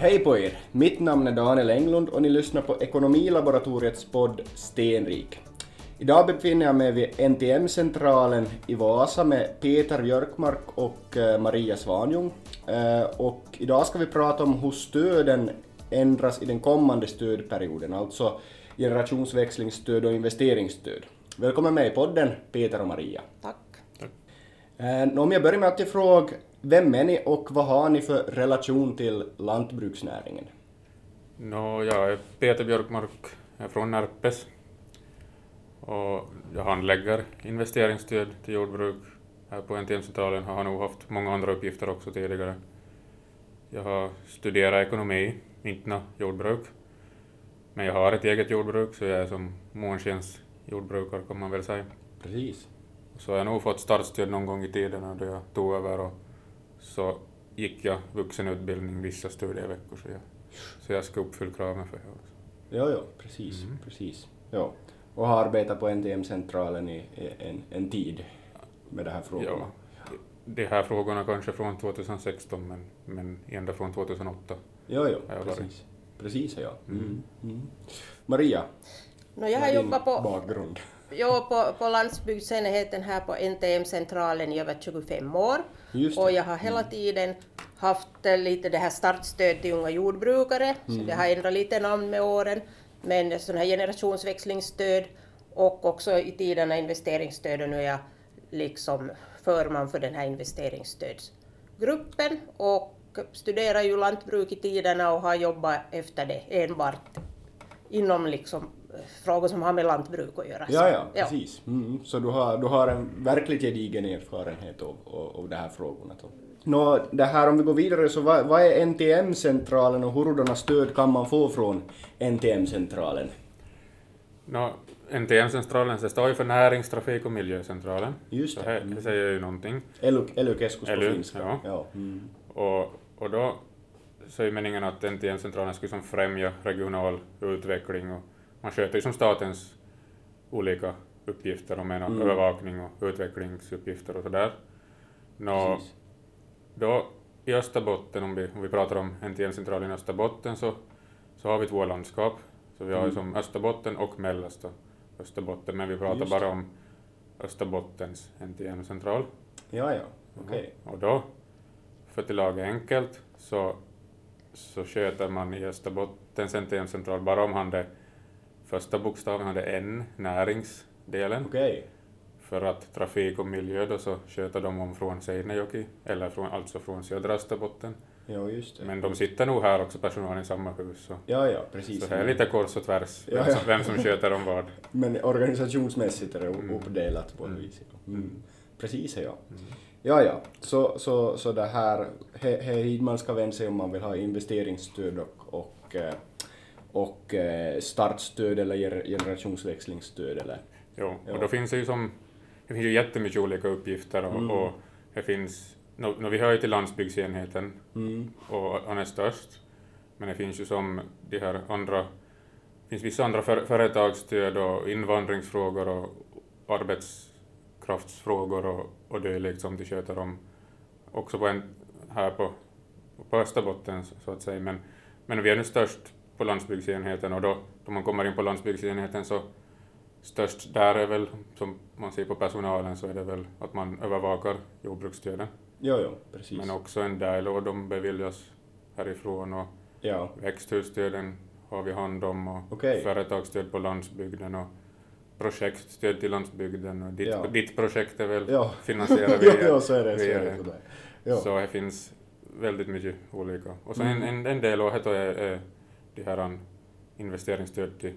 Hej på er! Mitt namn är Daniel Englund och ni lyssnar på Ekonomilaboratoriets podd Stenrik. Idag befinner jag mig vid NTM-centralen i Vasa med Peter Björkmark och eh, Maria Svanjung. Eh, Och idag ska vi prata om hur stöden ändras i den kommande stödperioden, alltså generationsväxlingsstöd och investeringsstöd. Välkommen med i podden, Peter och Maria. Tack. Eh, Om jag börjar med att fråga, vem är ni och vad har ni för relation till lantbruksnäringen? Nå, jag är Peter Björkmark, jag är från Närpes och jag handlägger investeringsstöd till jordbruk. Här på NTM-centralen har jag nog haft många andra uppgifter också tidigare. Jag har studerat ekonomi, inte jordbruk. Men jag har ett eget jordbruk så jag är som månskens jordbrukare kan man väl säga. Precis. Så har jag nog fått startstöd någon gång i tiden då jag tog över och så gick jag vuxenutbildning vissa studieveckor så jag, så jag ska uppfylla kraven för det också. Ja, ja, precis, precis. Ja. Och har arbetat på NTM-centralen i i en, en tid med de här frågorna. Ja, de här frågorna kanske från 2016 men, men ända från 2008. Ja, ja, har jag varit. precis. Precis, ja. Mm. Mm. Maria, No, jag har jobbat på, bakgrund? Jo, på, på landsbygdsenheten här på NTM-centralen i över 25 år. Och jag har hela tiden haft lite det här startstöd till unga jordbrukare, så det har ändrat lite namn med åren. Men sån här generationsväxlingsstöd och också i tiderna investeringsstöd och nu är jag liksom förman för den här investeringsstödsgruppen och studerar ju lantbruk i tiderna och har jobbat efter det enbart inom liksom frågor som har med lantbruk att göra. Ja, ja, precis. Mm. Så du har, du har en verkligt gedigen erfarenhet av, av, av de här frågorna. Då. Nå, det här om vi går vidare, så vad, vad är NTM-centralen och hurdana stöd kan man få från NTM-centralen? Nå, NTM-centralen det står ju för Näringstrafik och miljöcentralen. Just Så det. här, det säger ju någonting. Ely-keskus på finska. ja. Ja. Mm. Och, och då så är meningen att NTM-centralen skulle som främja regional utveckling och man sköter ju som statens olika uppgifter, om Mm. övervakning och utvecklingsuppgifter och sådär. Nå, Precis. då i Österbotten, om vi, om vi pratar om NTM-centralen i Österbotten, så, så har vi två landskap. Så vi har Mm. som Österbotten och mellersta Österbotten, men vi pratar Just bara om Österbottens NTM-central. Ja, ja, okej. Och då, för att laga enkelt, så, så sköter man i Österbottens NTM-central bara om han det första bokstaven hade N, näringsdelen. Okej. För att trafik och miljö då så sköter de om från Seinejoki, eller från, alltså från södra Österbotten. Ja, just det. Men de sitter nog här också, personalen i samma hus. Så, Ja, ja, precis. så här är lite kors och tvärs, Ja, vem, ja. som, vem som sköter om vad. Men organisationsmässigt är det Mm. uppdelat på ett Mm. vis. ja. Mm. Precis, ja. Ja, ja. Så, så, så det här, he, he, hit man ska vända sig om man vill ha investeringsstöd och, och, eh, och eh, startstöd eller generationsväxlingsstöd eller... Jo, Ja. och då finns det ju som, det finns ju jättemycket olika uppgifter och, Mm. och det finns, nå, nå, vi hör ju till landsbygdsenheten Mm. och han är störst, men det finns ju som de här andra, det finns vissa andra för, företagsstöd och invandringsfrågor och arbetskraftsfrågor och, och dylikt som de sköter om också på en, här på, på Österbotten så att säga, men, men vi är nu störst på landsbygdsenheten och då, då man kommer in på landsbygdsenheten så störst där är väl, som man ser på personalen, så är det väl att man övervakar jordbruksstöden. Jo, jo, precis. Men också en del och de beviljas härifrån och Ja, växthusstöden har vi hand om och Okej. företagsstöd på landsbygden och projektstöd till landsbygden och ditt, Ja. ditt projekt är väl ja. finansierat via, jo, så är det. Så via är det. Ja. Så det finns väldigt mycket olika. Och så Mm. en, en, en del av det är, är de här an- investeringsstöd till,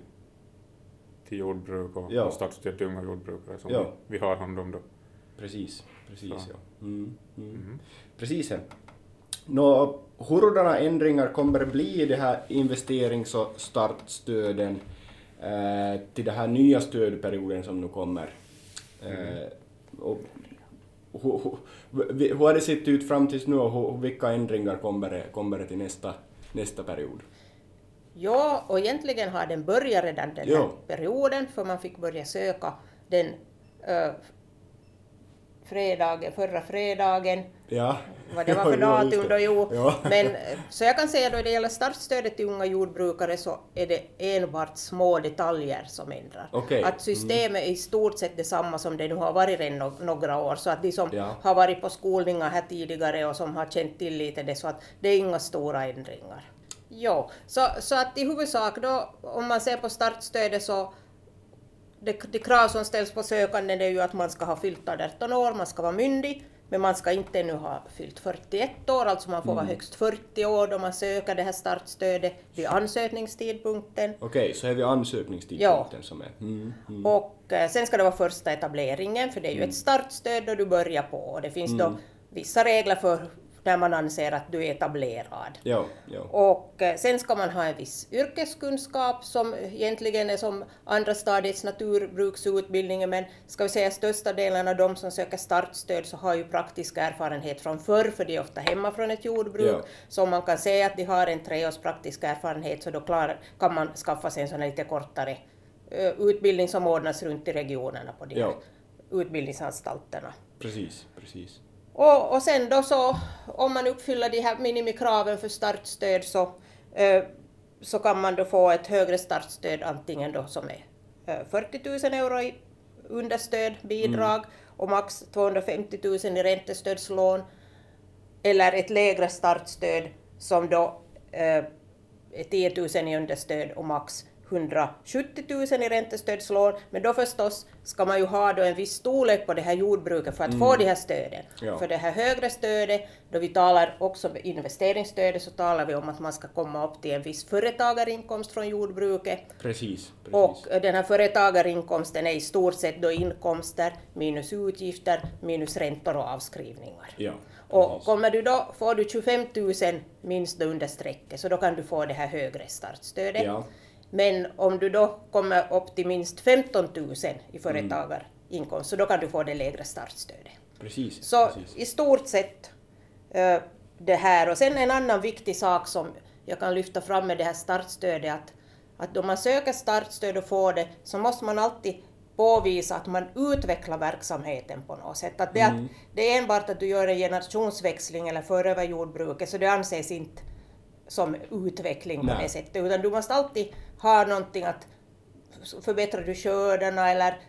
till jordbruk och, Ja. och startstöd till unga jordbrukare som Ja. vi, vi har hand om då. Precis, precis Så. ja. Mm, mm. Mhm. Precis. Nå, hurdana ändringar kommer det bli i de här investerings och startstöden eh, till den här nya stödperioden som nu kommer? Eh, och, hur, hur, vi- hur har det sett ut fram tills nu och hur, vilka ändringar kommer det, kommer det till nästa, nästa period? Ja, och egentligen har den börjat redan den här Ja. perioden, för man fick börja söka den uh, fredagen, förra fredagen. Ja. Vad det var för datum då, jo. Ja. Men, eh, så jag kan säga då, det gäller startstödet till unga jordbrukare så är det enbart små detaljer som ändrar. Okej. Att systemet är i stort sett detsamma som det nu har varit redan några år, så att de som Ja. har varit på skolningar här tidigare och som har känt till lite det, så att det är inga stora ändringar. Jo, så, så att i huvudsak då, om man ser på startstödet så det, det krav som ställs på sökanden är ju att man ska ha fyllt 18 år, man ska vara myndig, men man ska inte ännu ha fyllt 41 år, alltså man får vara högst 40 år då man söker det här startstödet vid ansökningstidpunkten. Okej, så är vi ansökningstidpunkten som är... Mm, mm. Och eh, sen ska det vara första etableringen, för det är ju ett startstöd då du börjar på. Och det finns då vissa regler för när man anser att du är etablerad. Ja, ja. Och eh, sen ska man ha en viss yrkeskunskap som egentligen är som andra stadiets naturbruksutbildning, men ska vi säga största delen av de som söker startstöd så har ju praktisk erfarenhet från förr, för de är ofta hemma från ett jordbruk. Ja. Så om man kan säga att de har en treårs praktisk erfarenhet så då klar, kan man skaffa sig en sån här lite kortare eh, utbildning som ordnas runt i regionerna på de här utbildningsanstalterna. Precis, precis. Och, och sen då så, om man uppfyller de här minimikraven för startstöd så, eh, så kan man då få ett högre startstöd antingen då som är eh, 40 000 euro i understöd, bidrag och max 250 000 i räntestödslån eller ett lägre startstöd som då eh, är 10 000 i understöd och max 170 000 i räntestödslån. Men då förstås ska man ju ha då en viss storlek på det här jordbruket för att få de här stöden. Ja. För det här högre stödet, då vi talar också om investeringsstödet, så talar vi om att man ska komma upp till en viss företagarinkomst från jordbruket. Precis, precis. Och den här företagarinkomsten är i stort sett då inkomster minus utgifter minus räntor och avskrivningar. Ja, Och kommer du då, får du 25 000 minst under strecket, så då kan du få det här högre startstödet. Ja. Men om du då kommer upp till minst 15 000 i företagarinkomst, så då kan du få det lägre startstödet. Precis, Så precis. i stort sett eh, det här. Och sen en annan viktig sak som jag kan lyfta fram med det här startstödet, att, att då man söker startstöd och får det, så måste man alltid påvisa att man utvecklar verksamheten på något sätt. Att det, Mm. att det är enbart att du gör en generationsväxling eller för över jordbruket, så det anses inte som utveckling på Nej. det sättet, utan du måste alltid ha någonting att förbättrar du skördarna eller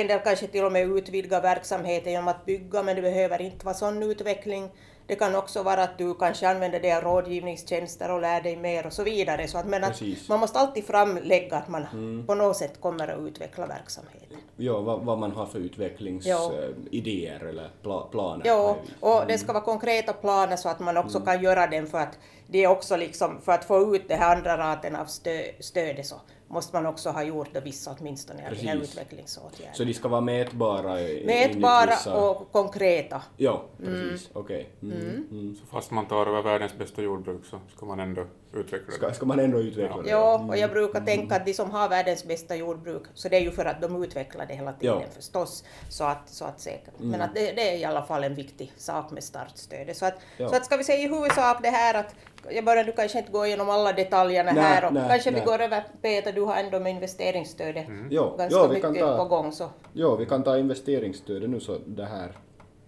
en del kanske till och med utvidga verksamheten genom att bygga, men det behöver inte vara sån utveckling. Det kan också vara att du kanske använder dig av rådgivningstjänster och lär dig mer och så vidare. Så att, men att man måste alltid framlägga att man på något sätt kommer att utveckla verksamheten. Ja, vad, vad man har för Ja. utvecklingsidéer eller pla, planer. Ja, och det ska vara konkreta planer så att man också kan göra den för att det är också liksom, för att få ut det här andra raten av stö, stödet så måste man också ha gjort det vissa åtminstone av de här utvecklingsåtgärderna. Så de ska vara mätbara? Mätbara vissa- och konkreta. Ja, precis. Okej. Mm. Mm. Så fast man tar över världens bästa jordbruk så ska man ändå utveckla Ska, ska man ändå utveckla det? Ja, och jag brukar tänka att de som har världens bästa jordbruk, så det är ju för att de utvecklar det hela tiden Ja. förstås. Så att, så att säkert. Men att det, det är i alla fall en viktig sak med startstödet. Så att, Ja. så att ska vi säga i huvudsak det här att, jag börjar du kanske inte gå igenom alla detaljerna Nej, här och nej, kanske nej. vi går över, Peter, du har ändå med investeringsstödet Ja, ganska ja, vi kan mycket på ta, gång. Så. ja, vi kan ta investeringsstödet nu så det här.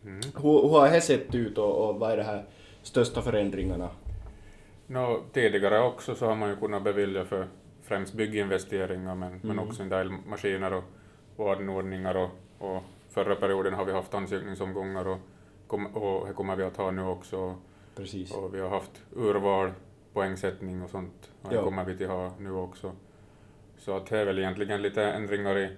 Hur, hur har det sett ut och, och vad är det här största förändringarna? Nå, tidigare också så har man ju kunnat bevilja för främst bygginvesteringar men, men också en del maskiner och, och anordningar och, och förra perioden har vi haft ansökningsomgångar och, och det kommer vi att ha nu också. Precis. Och vi har haft urval, poängsättning och sånt. Och det Ja. kommer vi till ha nu också. Så att det är väl egentligen lite ändringar i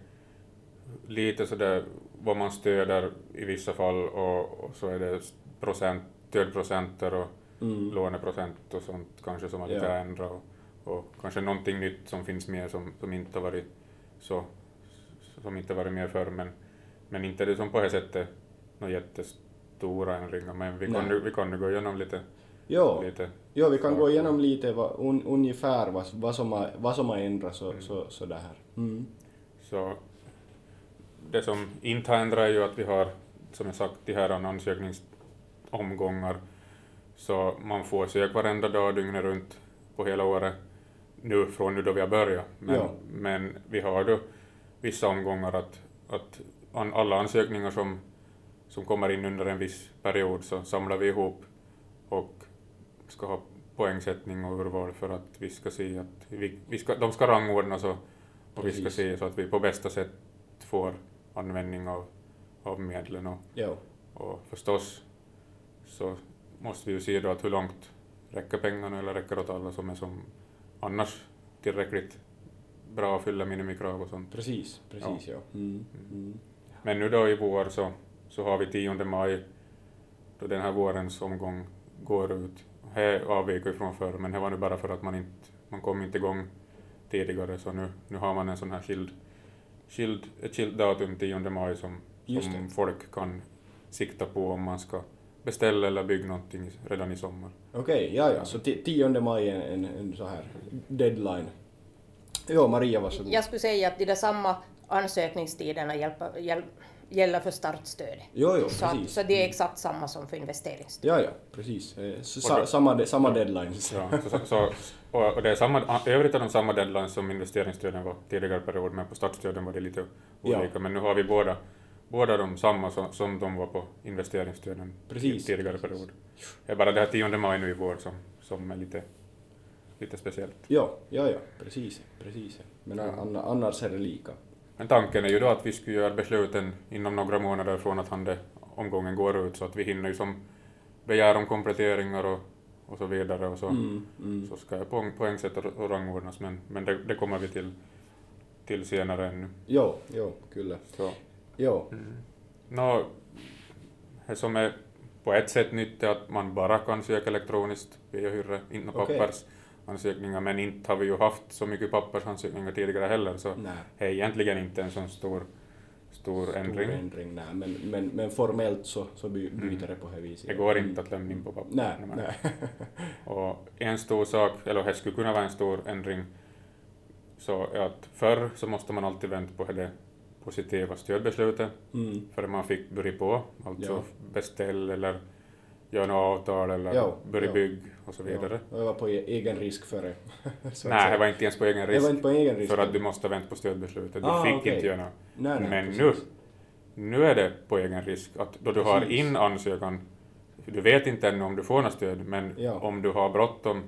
lite sådär vad man stöder i vissa fall och, och så är det procent, stödprocenter och Mm. låneprocent och sånt kanske som har lite Ja. ändrat och, och kanske någonting nytt som finns med som, som inte har varit så som inte varit med förr men, men inte det som på det sättet några jättestora ändringar men vi kan, nu, vi kan nu gå igenom lite, Ja, lite ja, vi kan gå igenom lite vad, un, ungefär vad, vad, som har, vad som har ändrats så, så, så det här. Mm. Så det som inte har ändrat är ju att vi har, som jag sagt, de här ansökningsomgångar. Så man får söka varenda dag dygnet runt på hela året nu från nu då vi har börjat. Men, Ja. men vi har då vissa omgångar att, att an, alla ansökningar som, som kommer in under en viss period så samlar vi ihop och ska ha poängsättning och urval för att vi ska se att vi, vi ska, de ska rangordnas och, och vi ska se så att vi på bästa sätt får användning av, av medlen och, Ja, och förstås så måste vi ju se då att hur långt räcker pengarna eller räcker åt alla som är som annars tillräckligt bra att fylla minimikrav och sånt. precis, precis ja. Mm. Mm. Men nu då i vår så, så har vi 10 maj då den här vårens omgång går ut. Här avviker från förr, men det var nu bara för att man inte man kom inte igång tidigare så nu, nu har man en sån här skild, skild, ett skilt datum 10 maj som, som folk kan sikta på om man ska beställa eller bygga någonting redan i sommar. Okej, ja ja, så ti- 10 maj är en, en så här deadline. Ja, Maria varsågod. Jag skulle säga att de där samma ansökningstiderna hjälper, hjäl, gäller för startstöd. Jo, jo, Så, att, precis. så det är exakt samma som för investeringsstöd. Ja, ja, precis. Eh, Så, sa, det- samma, de- samma deadlines. Ja, så, så, så, och, och det är samma, övrigt är de samma deadlines som investeringsstöden var tidigare period, men på startstöden var det lite Ja. olika. Men nu har vi båda, båda de samma som, som de var på investeringsstöden Precis, tidigare precis. period. Det är bara det här 10 maj nu i vår som, som är lite, lite speciellt. Ja, ja, ja, precis, precis. Men an, annars är det lika. Men tanken är ju då att vi skulle göra besluten inom några månader från att hande omgången går ut så att vi hinner ju som begär om kompletteringar och, och så vidare och så, Mm, mm. så ska jag poäng, poängsätta och rangordnas men, men det, det kommer vi till, till senare ännu. Jo, jo, kyllä. Så, Jo, no, det som är på ett sätt nytt är att man bara kan söka elektroniskt via Hyrre, inte Okej. pappersansökningar, men inte har vi ju haft så mycket pappersansökningar tidigare heller, så nej. det är egentligen inte en sån stor, stor ändring. Stor ändring, nej. Men, men, men formellt så, så by, Mm. byter det på det viset. Det går inte att lämna in på papper. Nej, nej. Och en stor sak, eller det skulle kunna vara en stor ändring, så är att förr så måste man alltid vänta på det positiva stödbeslutet Mm. för man fick börja på, alltså Ja. beställ eller göra något avtal eller Ja, börja ja. bygg och så vidare. Ja, jag var på e- egen risk före. så att Nej, det var inte ens på egen Det risk, var inte på egen risk. för att du måste vänta på stödbeslutet. Du Ah, fick okej. inte göra något. nej, nej, Men precis. nu, nu är det på egen risk, att då du har Precis. in ansökan, du vet inte ännu om du får något stöd, men Ja. om du har bråttom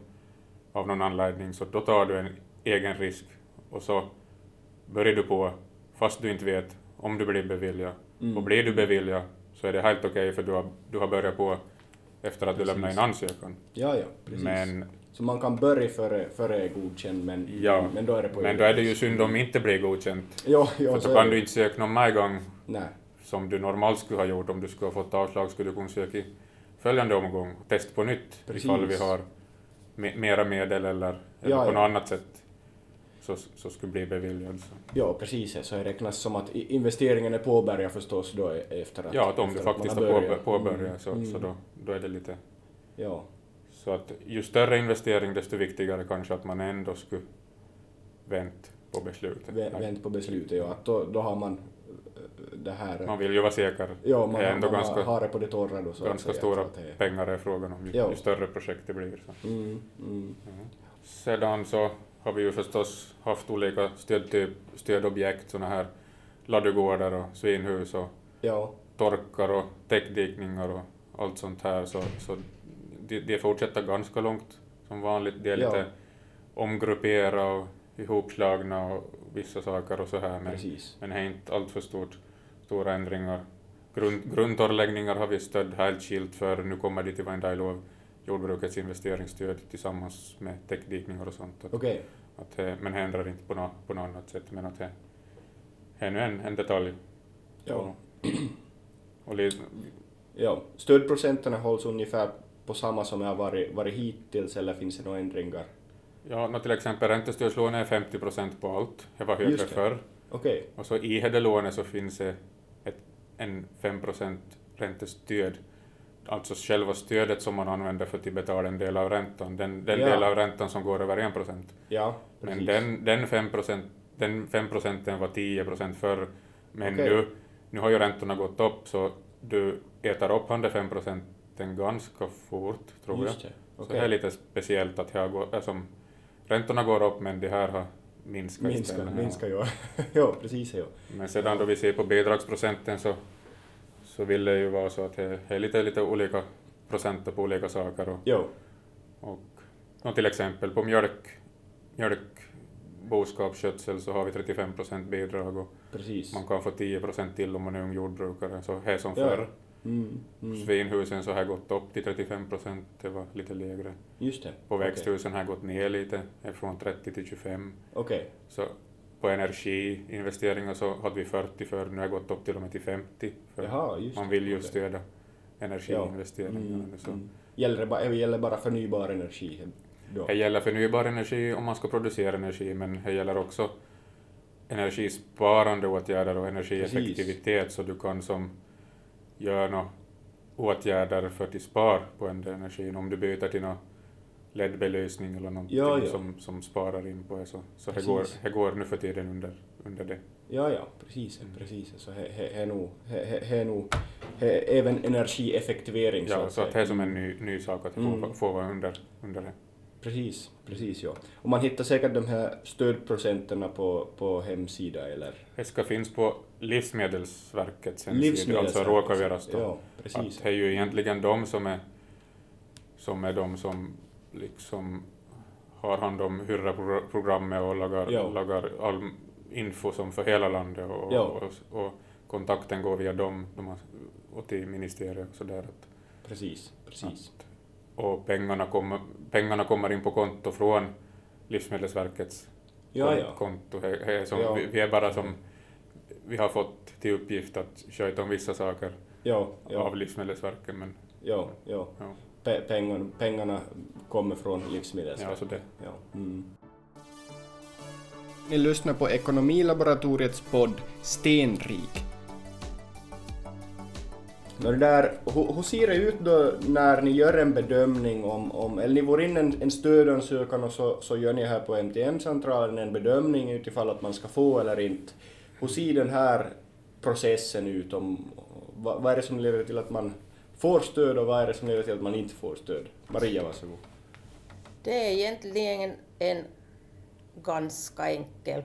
av någon anledning så då tar du en egen risk och så börjar du på fast du inte vet om du blir beviljad. Mm. Och blir du beviljad så är det helt okej för du har, du har börjat på efter att du lämnar in ansökan. Ja, ja, precis. Men, Så man kan börja före, före godkänd, men, ja, men då är det på men då är det ju synd om inte blir godkänt. Jo, jo, för är kan du inte söka någon mer gång Nej, som du normalt skulle ha gjort om du skulle ha fått avslag skulle du kunna söka i följande omgång och testa på nytt Precis. ifall vi har me- mera medel eller, eller Ja, på ja. något annat sätt så, så skulle bli beviljad. Så. ja, precis. Så det räknas som att investeringen är påbörjad förstås då e- efter att... Ja, att om du faktiskt har påbör, börjat. påbörjat Mm, så, mm. så då, då är det lite... Ja, Så att ju större investering desto viktigare kanske att man ändå skulle vänta på beslutet. vä- vänt på beslutet, ja. Att då, då har man eh, det här... Man vill ju vara säker. ja, man, det är ändå man ganska, har det på det torra då. Så ganska stora att det- pengar är frågan om, ju, Ja. ju större projekt det blir. Så. Mm, mm. Sedan så har vi ju förstås haft olika stödtyp, stödobjekt, sådana här ladugårdar och svinhus och Ja, torkar och täckdikningar och allt sånt här. Så, så de, de fortsätter ganska långt som vanligt. De är Ja. lite omgrupperade och ihopslagna och vissa saker och så här. Men, precis. men det är inte alltför stort, stora ändringar. Grund, grundtorrläggningar har vi stöd helt skilt för. Nu kommer de till av jordbrukets investeringsstöd tillsammans med täckdikningar och sånt. Att, Okej. att, men det ändrar inte på, nå på något annat sätt. Men att det är nu en, en detalj. Ja. Och, och li, Ja, stödprocenten hålls ungefär på samma som det har varit, varit hittills eller finns det några ändringar? ja, nå till exempel räntestödslånet är 50 procent på allt. Det var högre förr. Okej, Och så i det lånet så finns det ett, en 5 procent räntestöd. Alltså själva stödet som man använder för att betala en del av räntan. Den, den Ja. del av räntan som går över 1 procent. ja. Men den, den 5 procent, den 5 procenten var 10 procent förr. Men Okej. nu, nu har ju räntorna gått upp så du äter upp de 5 procenten ganska fort, tror jag. Just det. Så Okej. det är lite speciellt att det har gått, alltså, räntorna går upp men de här har minskat Minska, istället. minska ja. ja, precis ja. Men sedan då vi ser på bidragsprocenten så, så vill det ju vara så att det är lite, lite olika procent på olika saker. Och, Jo. och, och till exempel på mjölk, mjölk boskapsskötsel så har vi 35 procent bidrag och Precis. man kan få 10 procent till om man är ung jordbrukare. Så här som Ja. förr. Mm, mm. Svinhusen så har gått upp till 35 procent, det var lite lägre. Just det. På växthusen har gått ner lite, från 30 till 25. Okej. Så på energiinvesteringar så hade vi 40 för nu har det gått upp till och med till 50. För Jaha, man vill ju stödja energiinvesteringarna. Nu, så. mm. Gäller det, bara, gäller bara förnybar energi då? Det gäller förnybar energi om man ska producera energi, men det gäller också energisparande åtgärder och energieffektivitet så du kan som göra några åtgärder för att spara på den energin. Om du byter till någon LED-belysning eller någonting Ja, ja. Som, som sparar in på det så, så det, går, det går nu för tiden under, under det. Ja, ja, precis. precis. Så he, he, nog, he, även energieffektivering Ja, så att det är som en ny, ny sak att det får, Mm. får vara under, under det. Precis, precis ja. Och man hittar säkert de här stödprocenterna på, på hemsida eller Det ska finnas på Livsmedelsverkets hemsida, alltså Livsmedelsverket. råkarvirasto. Ja, precis. Att det är ju egentligen de som är, som är de som liksom har hand om Hyrra-programmet och lagar, lagar all info som för hela landet och, och, och kontakten går via dem, de har, och till ministeriet och sådär. Att, Precis, precis. och pengarna kommer, pengarna kommer in på konto från Livsmedelsverkets Ja, kon- ja. konto. He, he, som, Ja. vi, vi är bara som, vi har fått till uppgift att sköta om vissa saker av Livsmedelsverket, men ja, ja. Pe- pengarna, pengarna kommer från Livsmedelsverket. ja så det. Ja. Mm. Ni lyssnar på Ekonomilaboratoriets podd Stenrik. Det där, hur, hur ser det ut då när ni gör en bedömning om, om eller ni får in en, en stödansökan och så, så gör ni här på MTM-centralen en bedömning utifall att man ska få eller inte. Hur ser den här processen ut? Om, vad, vad är det som leder till att man får stöd och vad är det som leder till att man inte får stöd? Maria, varsågod. Det är egentligen en ganska enkel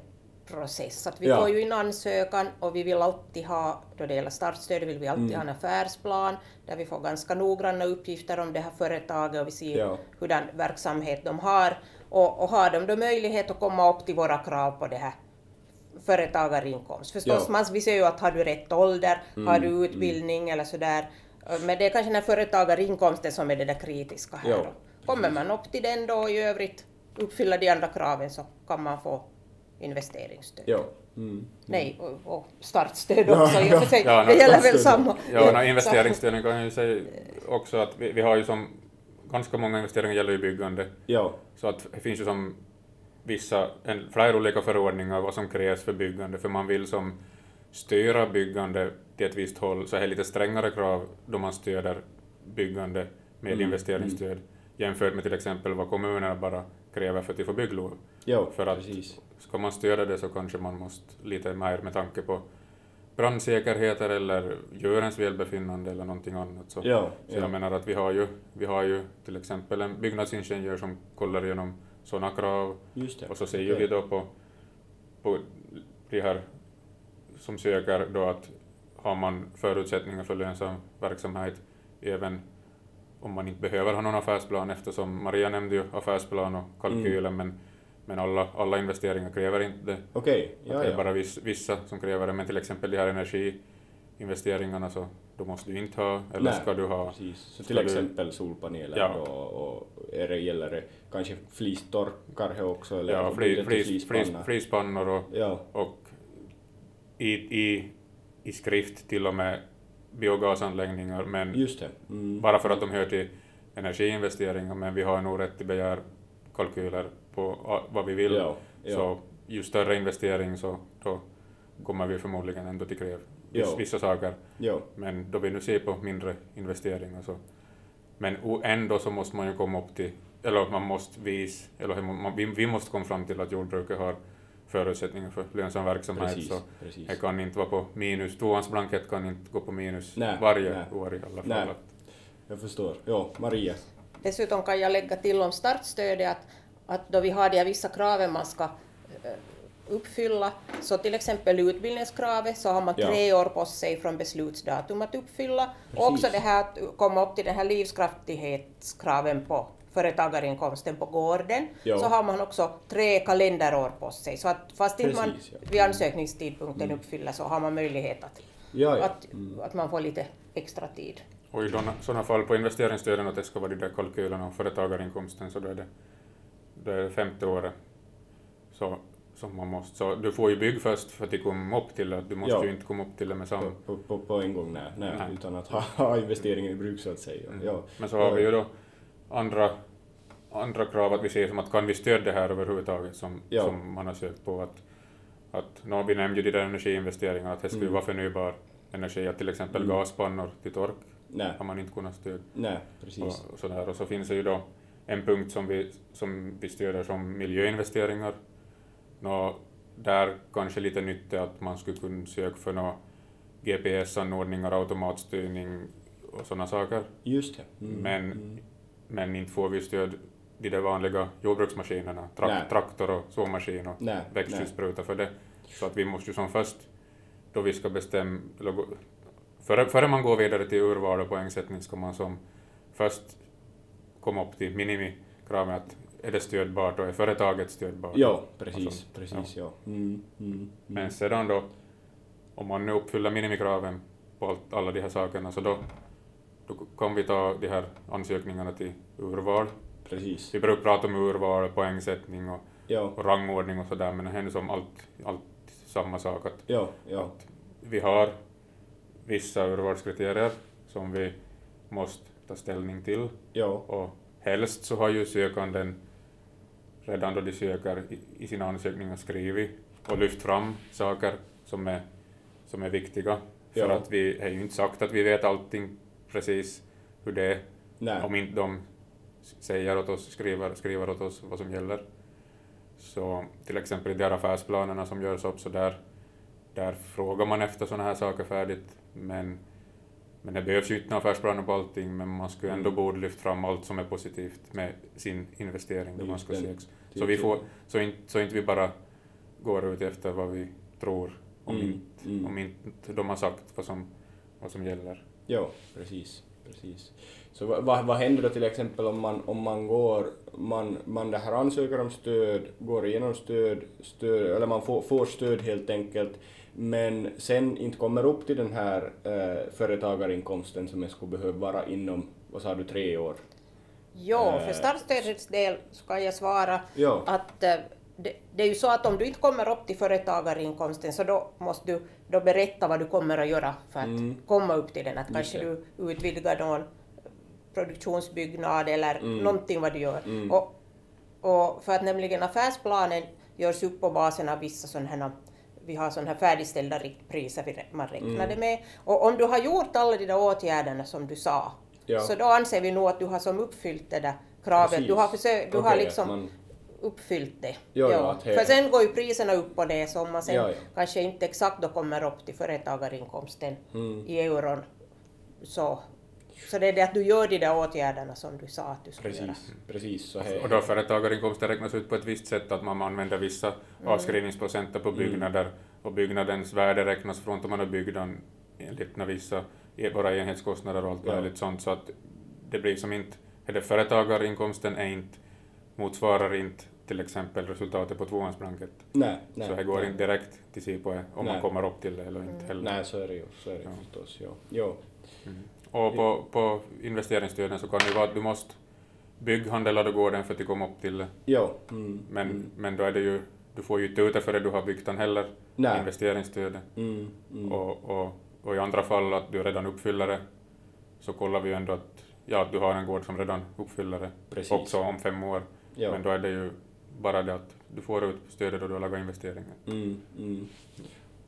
process. Att vi Ja. får ju in ansökan och vi vill alltid ha, då det gäller startstöd, vill vi alltid Mm. ha en affärsplan där vi får ganska noggranna uppgifter om det här företaget och vi ser Ja. hurdan verksamhet de har. Och, och har de då möjlighet att komma upp till våra krav på det här företagarinkomst. Förstås, Ja. man, vi ser ju att har du rätt ålder, har Mm, du utbildning eller sådär. Men det är kanske den företagarinkomsten som är det där kritiska här. Ja, då. Kommer man upp till den då och i övrigt uppfylla de andra kraven så kan man få investeringsstöd. Ja. Mm. Nej, och, och startstöd Ja, också i och för sig. Ja, det gäller väl samma. Ja, no, investeringsstöden kan jag ju säga också att vi, vi har ju som, ganska många investeringar gäller ju byggande, Ja. så att det finns ju som vissa, en, flera olika förordningar vad som krävs för byggande, för man vill som styra byggande till ett visst håll, så är det lite strängare krav då man stöder byggande med Mm, investeringsstöd jämfört med till exempel vad kommunerna bara kräver för att de får bygglov. Ja, För att precis. ska man stödja det så kanske man måste lite mer med tanke på brandsäkerheter eller djurens välbefinnande eller någonting annat. Så, Ja, så jag ja. menar att vi har, ju, vi har ju till exempel en byggnadsingenjör som kollar igenom sådana krav och så säger Okej. vi då på, på de här som söker då att har man förutsättningar för lönsam verksamhet även om man inte behöver ha någon affärsplan eftersom Maria nämnde ju affärsplan och kalkylen Mm. men, men alla, alla investeringar kräver inte det. Att ja, det är ja. bara viss, vissa som kräver det men till exempel de här energiinvesteringarna så då måste du inte ha eller Nej, ska du ha Precis. Så till du- exempel solpaneler Ja. och, och är det, gäller det kanske flistorkar också? Eller ja, flis, flis, flis, flispannor? flispannor och Ja, och i, i, i skrift till och med biogasanläggningar, men. Mm. bara för att de hör till energiinvesteringar, men vi har nog rätt till begär kalkyler på vad vi vill. Ja, ja. Så ju större investering så då kommer vi förmodligen ändå till kräv Ja. vissa saker, men då vi nu ser på mindre investeringar så men ändå så måste man ju komma upp till, eller man måste vis, eller vi måste komma fram till att jordbruket har förutsättningar för lönsam verksamhet. precis. Så precis. det kan inte vara på minus, tvåans blankett kan inte gå på minus Nej, varje nej. år i alla fall. Nej. Jag förstår. Ja, Maria. Dessutom kan jag lägga till om startstödet att, att då vi har de här vissa kraven man ska eh, uppfylla. Så till exempel utbildningskravet så har man Ja. tre år på sig från beslutsdatum att uppfylla. Och också Precis. det här att komma upp till den här livskraftighetskraven på företagarinkomsten på gården, Ja. så har man också tre kalenderår på sig. Så att fast inte man Precis, ja. vid ansökningstidpunkten uppfyller så har man möjlighet att, Ja, ja. att, att man får lite extra tid. Och i sådana- fall på investeringsstöden att det ska vara de där kalkylerna om företagarinkomsten så då är det, då är det femte året så, som man måste. Så du får ju bygg först för att du kommer upp till det. Du måste Ja. ju inte komma upp till det med samma. på, på, på en gång, nej, nej, Nej. utan att ha, ha investeringen i bruk så att säga. Mm. Ja. Men så har vi ju då andra, andra krav att vi ser som att kan vi stödja det här överhuvudtaget som, Ja. som man har sökt på att, att nå, vi nämnde ju de där energiinvesteringarna att det skulle Mm. vara förnybar energi, att till exempel Mm. gaspannor till tork Nej, har man inte kunnat stödja. nej, precis. Och, sådär. och så finns det ju då en punkt som vi, som vi stöder som miljöinvesteringar. Nå, där kanske lite nytt är att man skulle kunna söka för nå GPS-anordningar, automatstyrning och sådana saker. Just det. Mm. Men, Mm. Men inte får vi stöd de där vanliga jordbruksmaskinerna, trak- Nej. traktor och såmaskin och växtskyddsspruta för det. Så att vi måste ju som först, då vi ska bestämma, före, före man går vidare till urval och poängsättning ska man som först komma upp till minimikraven att är det stödbart och är företaget stödbart? Ja, precis, sånt. precis, ja. Mm, mm, mm. Men sedan då, om man nu uppfyller minimikraven på allt, alla de här sakerna, så då, då kan vi ta de här ansökningarna till urval. Precis. Vi brukar prata om urval, poängsättning och, Ja, och rangordning och sådär, men det händer som allt, allt samma sak. Att ja, ja. vi har vissa urvalskriterier som vi måste ta ställning till Ja, och helst så har ju sökanden redan då de söker i, i sina ansökningar skrivit och lyft fram saker som är, som är viktiga. För Ja. att vi har ju inte sagt att vi vet allting precis hur det är nej. om inte de säger åt oss, skriver, skriver åt oss vad som gäller. Så till exempel i de här affärsplanerna som görs upp så där, där frågar man efter sådana här saker färdigt men, men det behövs ju inte några affärsplaner på allting men man skulle ändå Mm. borde lyfta fram allt som är positivt med sin investering då man ska söka. Så, vi får, så, inte, så inte vi bara går ut efter vad vi tror om, Mm, inte, mm. om inte de har sagt vad som, vad som gäller. Ja, precis. precis. Så vad, vad, händer då till exempel om man, om man går, man, man det här ansöker om stöd, går igenom stöd, stöd eller man får, får stöd helt enkelt, men sen inte kommer upp till den här eh, företagarinkomsten som jag skulle behöva vara inom, vad sa du, tre år? Jo, Eh, för startstödets del så kan jag svara Ja, att eh, det, det är ju så att om du inte kommer upp till företagarinkomsten så då måste du då berätta vad du kommer att göra för att Mm. komma upp till den. Att kanske du utvidgar någon produktionsbyggnad eller Mm. någonting vad du gör. Mm. Och, och för att nämligen affärsplanen görs upp på basen av vissa sådana här vi har sådana här färdigställda riktpriser man räknade Mm. med. Och om du har gjort alla de där åtgärderna som du sa, ja. så då anser vi nog att du har som uppfyllt det där kravet. Du har, försökt, du har Okej, liksom man, uppfyllt det. Ja, ja, att he- För sen går ju priserna upp på det, så om man sen Ja, ja. kanske inte exakt då kommer upp till företagarinkomsten mm, i euron, så, så det är det att du gör de där åtgärderna som du sa att du skulle göra. precis, precis så här. Och då företagarinkomster räknas ut på ett visst sätt, att man använder vissa Mm. avskrivningsprocenter på byggnader och byggnadens värde räknas från att man har byggd den enligt vissa e- våra enhetskostnader och allt Ja. möjligt sånt, så att det blir som inte, är det företagarinkomsten är inte, motsvarar inte till exempel resultatet på tvåans. Nej, nej. så det går nej. inte direkt till SIPO om Nej. man kommer upp till det eller Mm. inte heller. Nej, så är det ju, så är det Ja. förstås, ja. Jo. Mm. Och på, på investeringsstöden så kan det vara att du måste bygghandla då gården för att komma upp till det. Jo. Mm, Men, mm, men då är det ju, du får ju inte ut det före du har byggt den heller, nej. investeringsstödet. Mm, mm. Och, och, och i andra fall att du redan uppfyller det, så kollar vi ju ändå att, ja, att du har en gård som redan uppfyller det, Precis. också om fem år. Ja. Men då är det ju bara det att du får ut stödet då du har lagat investeringen. Mm, mm.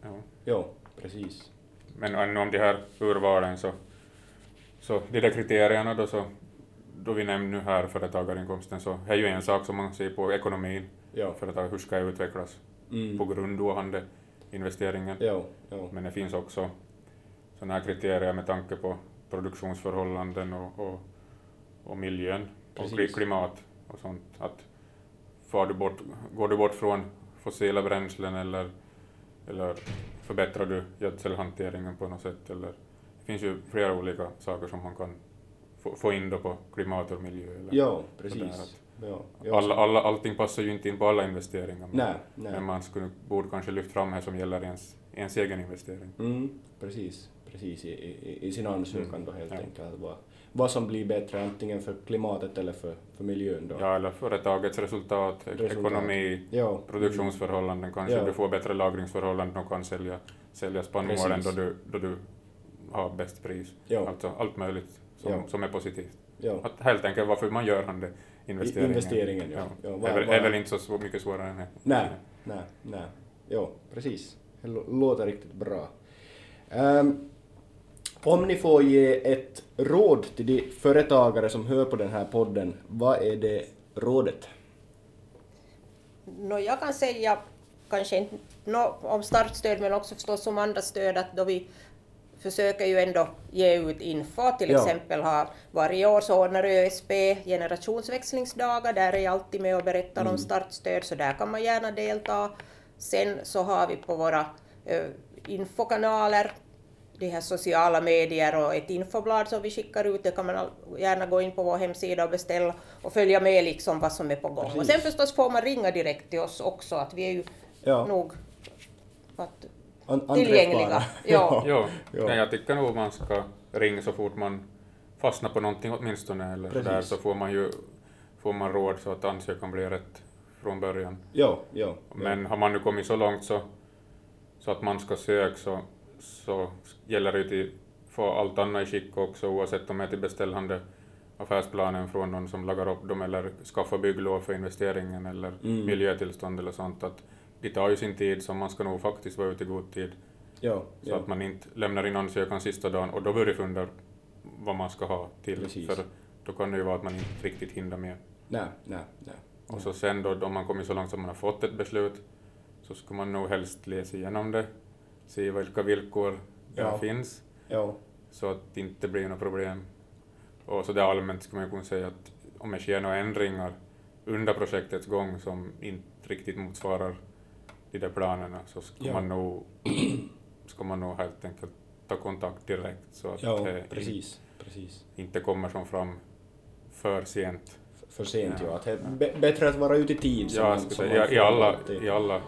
Ja. Jo, precis. Men om de här urvalen så, så de där kriterierna då så, då vi nämnde nu här företagarinkomsten så är ju en sak som man ser på ekonomin, Ja. företag, hur ska jag utvecklas Mm. på grund av det investeringen. Jo, jo. Men det finns också sådana här kriterier med tanke på produktionsförhållanden och, och, och miljön och Precis. klimat och sånt. Att far du bort, går du bort från fossila bränslen eller, eller förbättrar du gödselhanteringen på något sätt? Eller, det finns ju flera olika saker som man kan få, få in då på klimat och miljö. Eller Ja, precis. Ja, ja. Alla, alla, allting passar ju inte in på alla investeringar, men, Nej, nej. men man skulle, borde kanske lyfta fram här som gäller ens, ens egen investering. Mm, precis, precis i, i, i sin ansökan då helt Ja. enkelt. Vad, vad som blir bättre antingen för klimatet eller för, för miljön då. Ja, eller företagets resultat, e- Resultat. ekonomi, Ja, produktionsförhållanden, kanske Ja. du får bättre lagringsförhållanden och kan sälja, sälja spannmålen då du, då du har bäst pris. Ja. Alltså allt möjligt som, som är positivt. ja. Att helt enkelt varför man gör han det, investeringen. investeringen, ja. Ja, det vad- är, väl, inte så mycket svårare än det. Nej, nej, nej. Jo, precis. Det lå- låter riktigt bra. Ehm, om ni får ge ett råd till de företagare som hör på den här podden, vad är det rådet? Nå, jag kan säga, kanske inte nå, om startstöd men också förstås som andra stöd, att då vi försöker ju ändå ge ut info, till Ja. exempel har varje år så ordnar ÖSP generationsväxlingsdagar, där är jag alltid med och berättar Mm. om startstöd, så där kan man gärna delta. Sen så har vi på våra eh, infokanaler de här sociala medier och ett infoblad som vi skickar ut, det kan man gärna gå in på vår hemsida och beställa och följa med liksom vad som är på gång. Och Precis. sen förstås får man ringa direkt till oss också, att vi är ju Ja. nog att, An- tillgängliga. Ja. Jo, Ja. Nej, jag tycker nog man ska ringa så fort man fastnar på någonting åtminstone, eller Precis. där så får man ju får man råd så att ansökan blir rätt från början. Jo, jo. Men har man nu kommit så långt så, så att man ska söka så, så gäller det ju att få allt annat i skick också oavsett om är till beställande affärsplanen från någon som lagar upp dem eller skaffa bygglov för investeringen eller Mm. miljötillstånd eller sånt. Att det tar ju sin tid så man ska nog faktiskt vara ute i god tid Jo, så jo. att man inte lämnar in ansökan sista dagen och då börjar fundera vad man ska ha till. Precis. För då kan det ju vara att man inte riktigt hinner med. Nej, nej, nej. Och så sen då, om man kommit så långt som man har fått ett beslut, så ska man nog helst läsa igenom det, se vilka villkor det Ja. finns, Jo, så att det inte blir något problem. Och så där allmänt skulle man kunna säga att om det sker några ändringar under projektets gång som inte riktigt motsvarar de där planerna, så ska Ja. man nog ska man nog helt enkelt ta kontakt direkt så att jo det precis, precis. inte kommer som fram för sent. För sent Ja. ju. Att det är bättre att vara ute i tid. som Ja, man- jag skulle som säga, man i, alla, i, alla,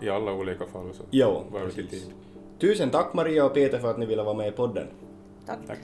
i alla olika fall så Jo, var det till tid. Tusen tack Maria och Peter för att ni ville vara med i podden. tack. Tack.